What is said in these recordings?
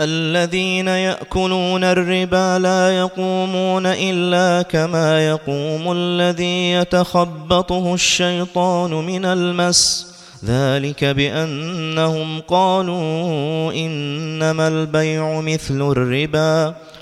الذين يأكلون الربا لا يقومون إلا كما يقوم الذي يتخبطه الشيطان من المس. ذلك بأنهم قالوا إنما البيع مثل الربا.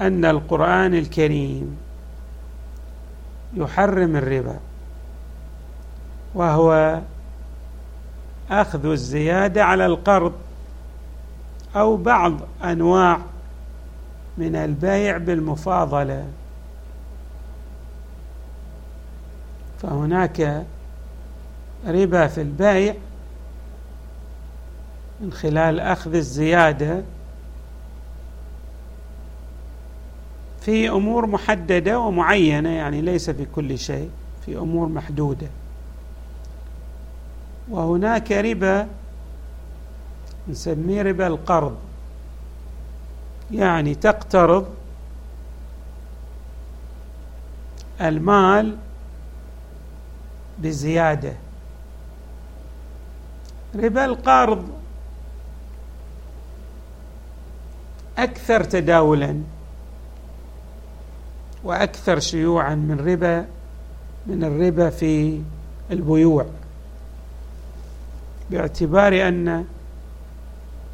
أن القرآن الكريم يحرم الربا وهو أخذ الزيادة على القرض أو بعض أنواع من البيع بالمفاضلة. فهناك ربا في البيع من خلال أخذ الزيادة في أمور محددة ومعينة يعني ليس في كل شيء في أمور محدودة. وهناك ربا نسميه ربا القرض. يعني تقترض المال بزيادة. ربا القرض أكثر تداولا. وأكثر شيوعا من ربا من الربا في البيوع. باعتبار أن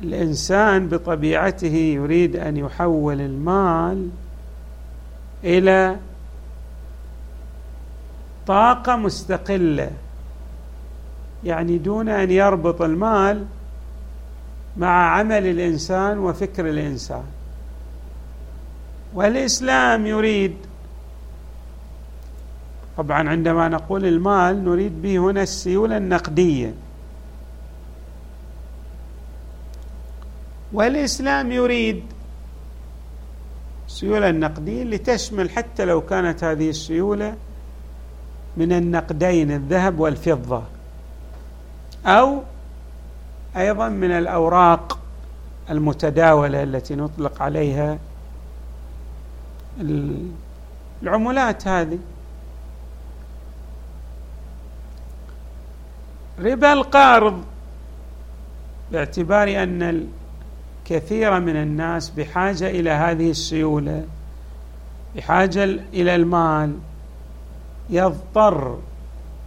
الإنسان بطبيعته يريد أن يحول المال إلى طاقة مستقلة يعني دون أن يربط المال مع عمل الإنسان وفكر الإنسان. والإسلام يريد. طبعا عندما نقول المال نريد به هنا السيولة النقدية. والإسلام يريد السيوله النقديه لتشمل حتى لو كانت هذه السيولة من النقدين الذهب والفضة أو أيضا من الأوراق المتداولة التي نطلق عليها العملات هذه. ربا القارض باعتبار أن الكثير من الناس بحاجة إلى هذه السيولة بحاجة إلى المال يضطر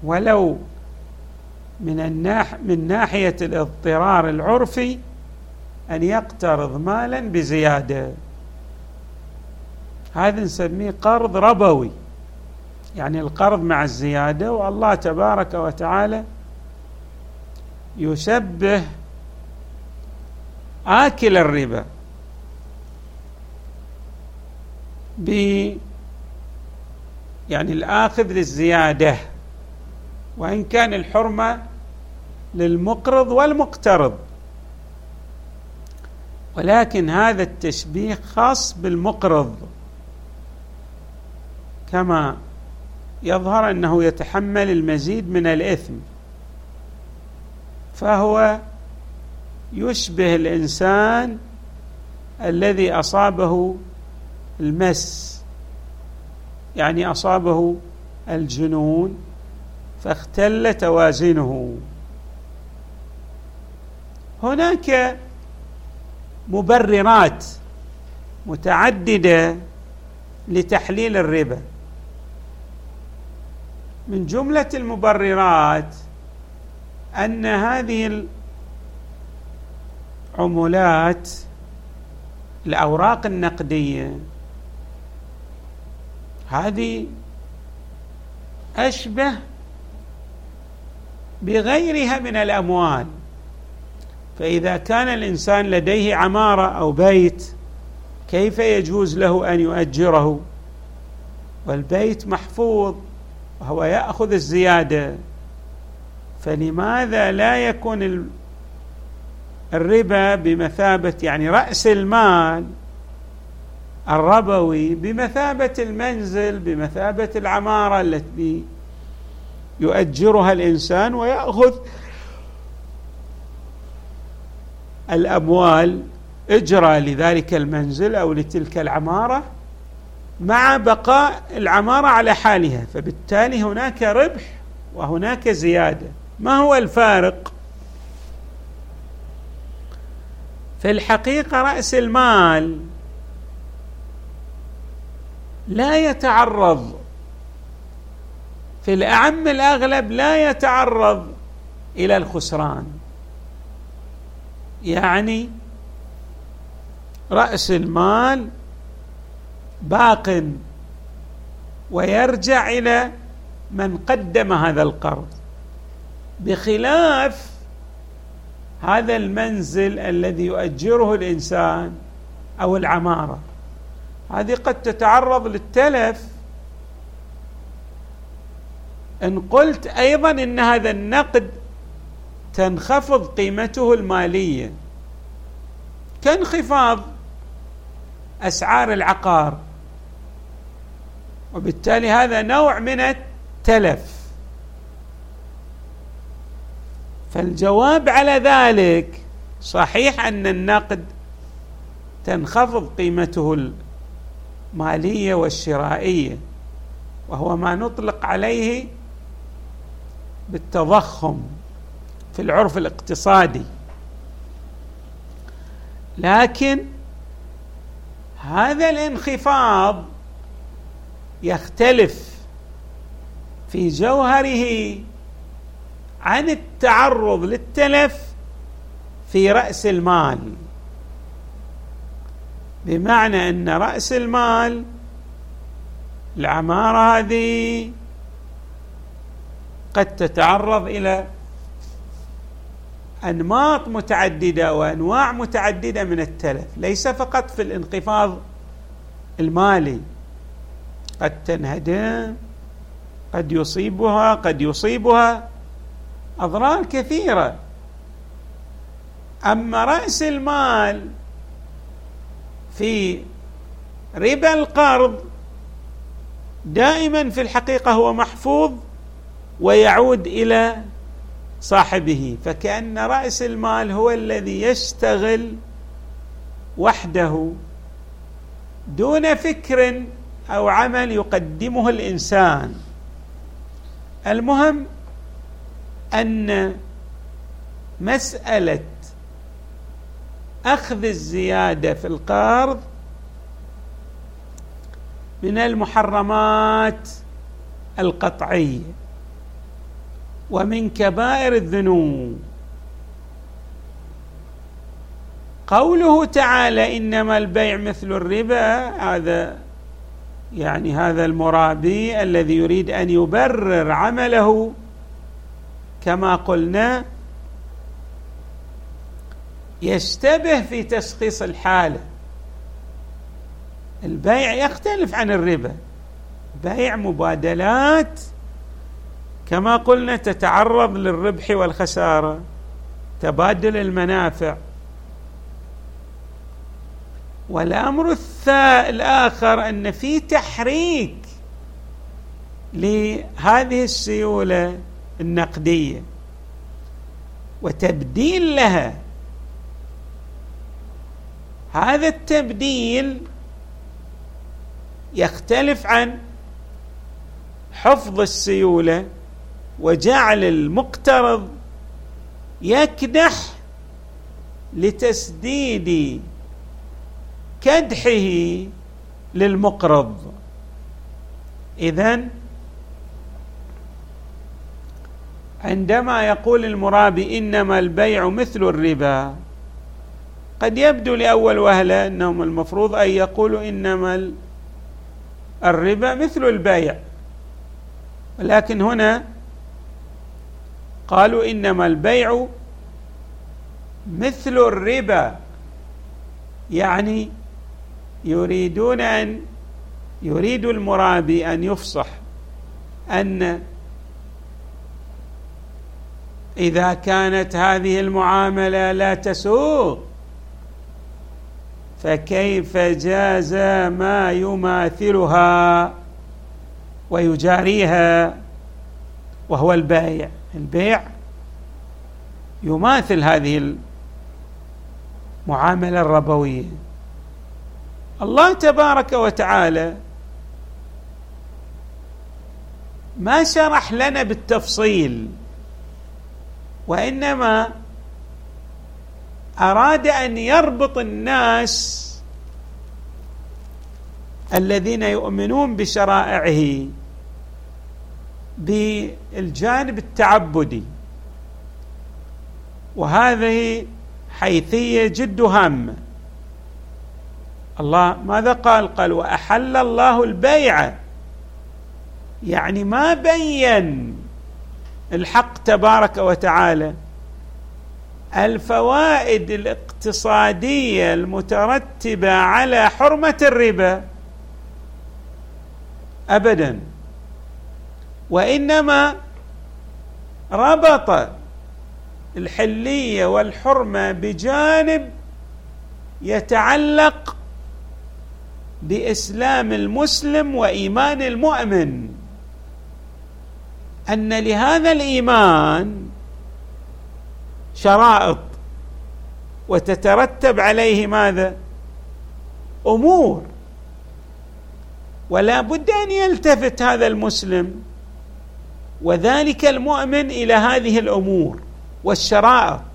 ولو من الناح من ناحية الاضطرار العرفي أن يقترض مالا بزيادة. هذا نسميه قرض ربوي. يعني القرض مع الزيادة والله تبارك وتعالى يشبه آكل الربا ب يعني الآخذ للزيادة وإن كان الحرمة للمقرض والمقترض. ولكن هذا التشبيه خاص بالمقرض. كما يظهر أنه يتحمل المزيد من الإثم فهو يشبه الإنسان الذي أصابه المس يعني أصابه الجنون فاختل توازنه. هناك مبررات متعددة لتحليل الربا. من جملة المبررات أن هذه العملات الأوراق النقدية هذه أشبه بغيرها من الأموال. فإذا كان الإنسان لديه عمارة أو بيت كيف يجوز له أن يؤجره؟ والبيت محفوظ. وهو يأخذ الزيادة. فلماذا لا يكون الربا بمثابة يعني رأس المال الربوي بمثابة المنزل بمثابة العمارة التي يؤجرها الإنسان ويأخذ الأموال إجرى لذلك المنزل أو لتلك العمارة؟ مع بقاء العمارة على حالها فبالتالي هناك ربح وهناك زيادة. ما هو الفارق؟ في الحقيقة رأس المال لا يتعرض. في الأعم الأغلب لا يتعرض إلى الخسران. يعني رأس المال باق ويرجع إلى من قدم هذا القرض. بخلاف هذا المنزل الذي يؤجره الإنسان أو العمارة. هذه قد تتعرض للتلف. إن قلت أيضا إن هذا النقد تنخفض قيمته المالية. كانخفاض أسعار العقار. وبالتالي هذا نوع من التلف. فالجواب على ذلك صحيح أن النقد تنخفض قيمته المالية والشرائية وهو ما نطلق عليه بالتضخم في العرف الاقتصادي. لكن هذا الانخفاض يختلف في جوهره عن التعرض للتلف في رأس المال. بمعنى أن رأس المال العمارة هذه قد تتعرض إلى أنماط متعددة وأنواع متعددة من التلف ليس فقط في الانخفاض المالي. قد تنهدم قد يصيبها قد يصيبها أضرار كثيرة. أما رأس المال في ربا القرض دائما في الحقيقة هو محفوظ ويعود إلى صاحبه فكأن رأس المال هو الذي يشتغل وحده دون فكر أو عمل يقدمه الإنسان. المهم أن مسألة أخذ الزيادة في القرض من المحرمات القطعية ومن كبائر الذنوب. قوله تعالى إنما البيع مثل الربا هذا يعني هذا المرابي الذي يريد أن يبرر عمله كما قلنا يشتبه في تشخيص الحالة. البيع يختلف عن الربا. بيع مبادلات كما قلنا تتعرض للربح والخسارة تبادل المنافع. والأمر الآخر أن في تحريك لهذه السيولة النقدية وتبديل لها. هذا التبديل يختلف عن حفظ السيولة وجعل المقترض يكدح لتسديد كدحه للمقرض. اذا عندما يقول المرابي إنما البيع مثل الربا قد يبدو لأول وهلة أنهم المفروض أن يقولوا إنما الربا مثل البيع. ولكن هنا قالوا إنما البيع مثل الربا يعني يريدون ان يريد المرابي أن يفصح أن إذا كانت هذه المعاملة لا تسوق فكيف جاز ما يماثلها ويجاريها؟ وهو البيع. البيع يماثل هذه المعاملة الربوية. الله تبارك وتعالى ما شرح لنا بالتفصيل وإنما أراد أن يربط الناس الذين يؤمنون بشرائعه بالجانب التعبدي. وهذه حيثية جد هامة. الله ماذا قال؟ قال وأحل الله البيع. يعني ما بين الحق تبارك وتعالى الفوائد الاقتصادية المترتبة على حرمة الربا ابدا وإنما ربط الحلية والحرمة بجانب يتعلق بإسلام المسلم وإيمان المؤمن. أن لهذا الإيمان شرائط وتترتب عليه ماذا؟ أمور. ولا بد أن يلتفت هذا المسلم وذلك المؤمن إلى هذه الأمور والشرائط.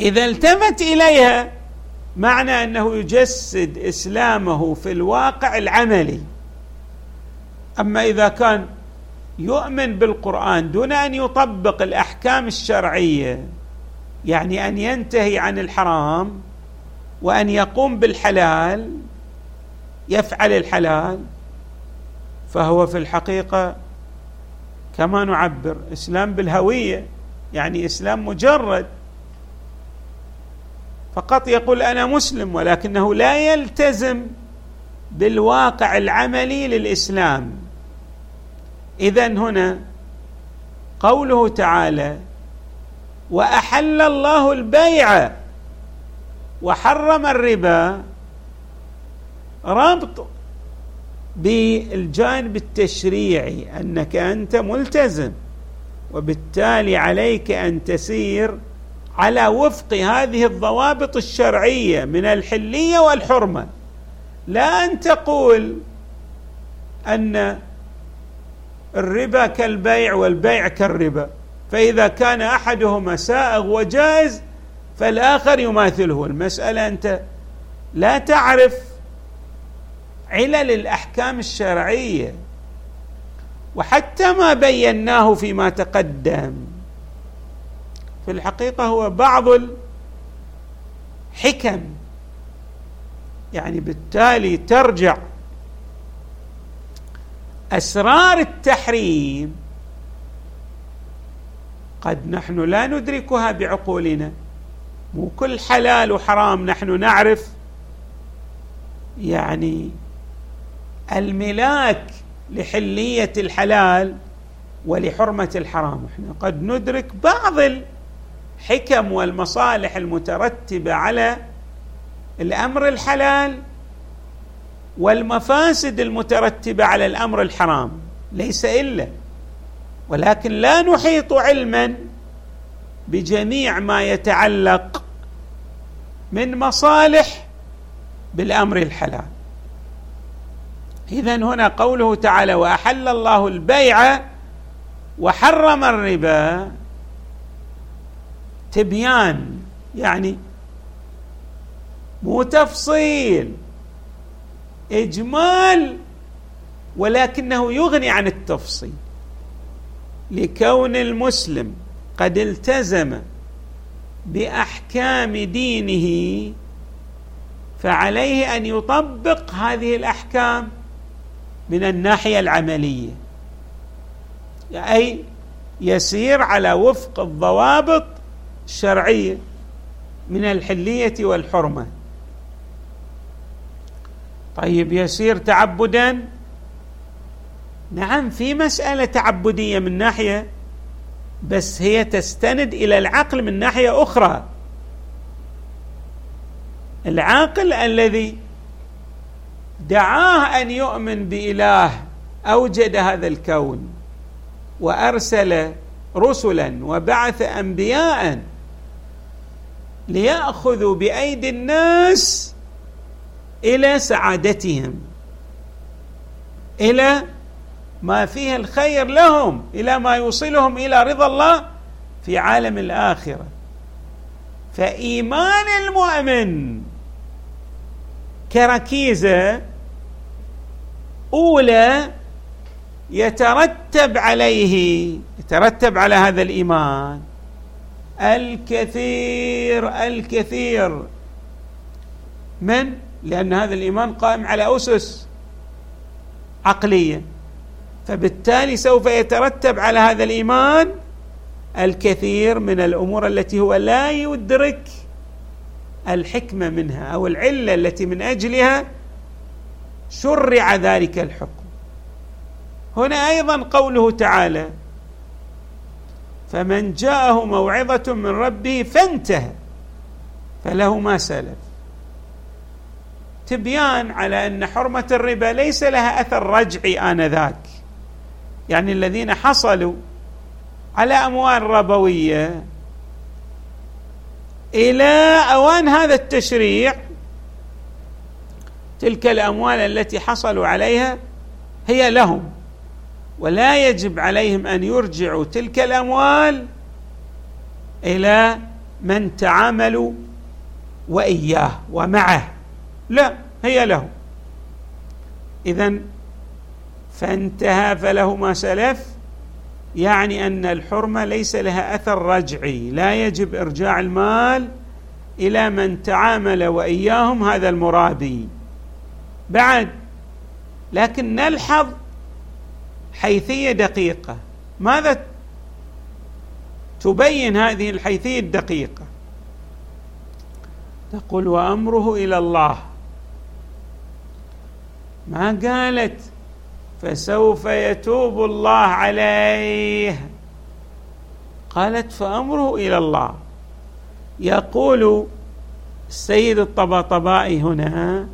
إذا التفت إليها معنى أنه يجسد إسلامه في الواقع العملي. أما إذا كان يؤمن بالقرآن دون أن يطبق الأحكام الشرعية يعني أن ينتهي عن الحرام وأن يقوم بالحلال يفعل الحلال فهو في الحقيقة كما نعبر إسلام بالهوية يعني إسلام مجرد. فقط يقول أنا مسلم ولكنه لا يلتزم بالواقع العملي للإسلام. اذا هنا قوله تعالى وأحل الله البيع وحرم الربا ربط بالجانب التشريعي أنك أنت ملتزم وبالتالي عليك أن تسير على وفق هذه الضوابط الشرعية من الحلية والحرمة. لا أن تقول أن الربا كالبيع والبيع كالربا. فإذا كان أحدهما سائغ وجائز فالآخر يماثله. المسألة أنت لا تعرف علل الأحكام الشرعية. وحتى ما بيناه فيما تقدم. في الحقيقة هو بعض الحكم. يعني بالتالي ترجع أسرار التحريم قد نحن لا ندركها بعقولنا. مو كل حلال وحرام نحن نعرف. يعني الملاك لحلية الحلال ولحرمة الحرام. إحنا قد ندرك بعض الحكم والمصالح المترتبة على الأمر الحلال والمفاسد المترتبة على الأمر الحرام. ليس إلا ولكن لا نحيط علما بجميع ما يتعلق من مصالح بالأمر الحلال. اذا هنا قوله تعالى وأحل الله البيع وحرم الربا. تبيان يعني مو تفصيل إجمال ولكنه يغني عن التفصيل. لكون المسلم قد التزم بأحكام دينه فعليه أن يطبق هذه الأحكام من الناحية العملية. أي يسير على وفق الضوابط الشرعيه من الحلية والحرمة. طيب يسير تعبدا؟ نعم في مسألة تعبدية من ناحية بس هي تستند إلى العقل من ناحية أخرى. العاقل الذي دعاه أن يؤمن بإله أوجد هذا الكون وأرسل رسلا وبعث انبياء ليأخذوا بأيدي الناس إلى سعادتهم إلى ما فيه الخير لهم إلى ما يوصلهم إلى رضا الله في عالم الآخرة. فإيمان المؤمن كركيزة أولى يترتب عليه يترتب على هذا الإيمان. الكثير الكثير. من؟ لأن هذا الإيمان قائم على أسس عقلية. فبالتالي سوف يترتب على هذا الإيمان الكثير من الأمور التي هو لا يدرك الحكمة منها أو العلة التي من أجلها شرع ذلك الحكم. هنا أيضا قوله تعالى فمن جاءه موعظة من ربه فانتهى. فله ما سلف. تبيان على أن حرمة الربا ليس لها أثر رجعي آنذاك. يعني الذين حصلوا على أموال ربوية إلى أوان هذا التشريع تلك الأموال التي حصلوا عليها هي لهم. ولا يجب عليهم أن يرجعوا تلك الأموال إلى من تعاملوا وإياه ومعه. لا هي له اذا فانتهى فله ما سلف يعني أن الحرمة ليس لها أثر رجعي. لا يجب إرجاع المال إلى من تعامل وإياهم هذا المرابي. بعد لكن نلحظ حيثيه دقيقة. ماذا تبين هذه الحيثية الدقيقة؟ تقول وأمره إلى الله. ما قالت؟ فسوف يتوب الله عليه. قالت فأمره إلى الله. يقول السيد الطباطبائي هنا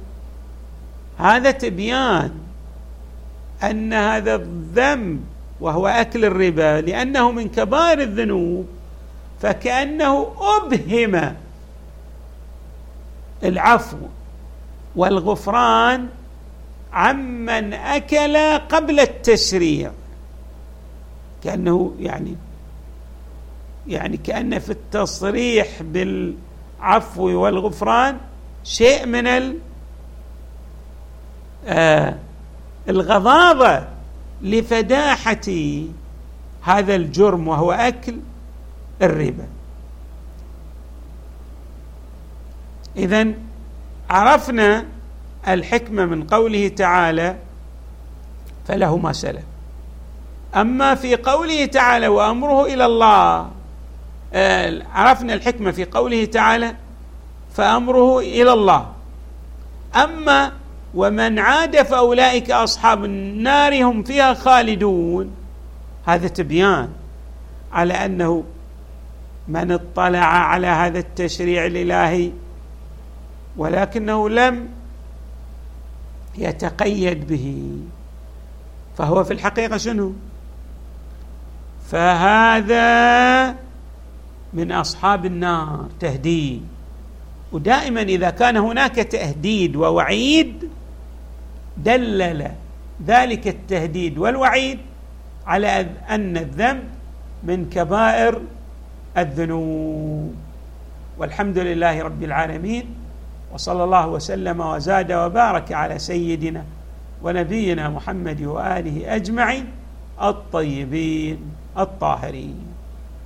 هذا تبيان. أن هذا الذنب وهو أكل الربا لأنه من كبائر الذنوب فكأنه أبهم العفو والغفران عمن أكل قبل التشريع. كأنه يعني يعني كأن في التصريح بالعفو والغفران شيء من ال آه الغضاضه لفداحة هذا الجرم وهو أكل الربا. اذا عرفنا الحكمة من قوله تعالى فله ما سلف أما في قوله تعالى وأمره إلى الله آه، عرفنا الحكمة في قوله تعالى فأمره إلى الله. أما ومن عاد فأولئك أصحاب النار هم فيها خالدون. هذا تبيان على أنه من اطلع على هذا التشريع الإلهي ولكنه لم يتقيد به. فهو في الحقيقة شنو؟ فهذا من أصحاب النار تهديد. ودائما إذا كان هناك تهديد ووعيد دلل ذلك التهديد والوعيد على ان الذنب من كبائر الذنوب. والحمد لله رب العالمين وصلى الله وسلم وزاد وبارك على سيدنا ونبينا محمد وآله أجمعين الطيبين الطاهرين.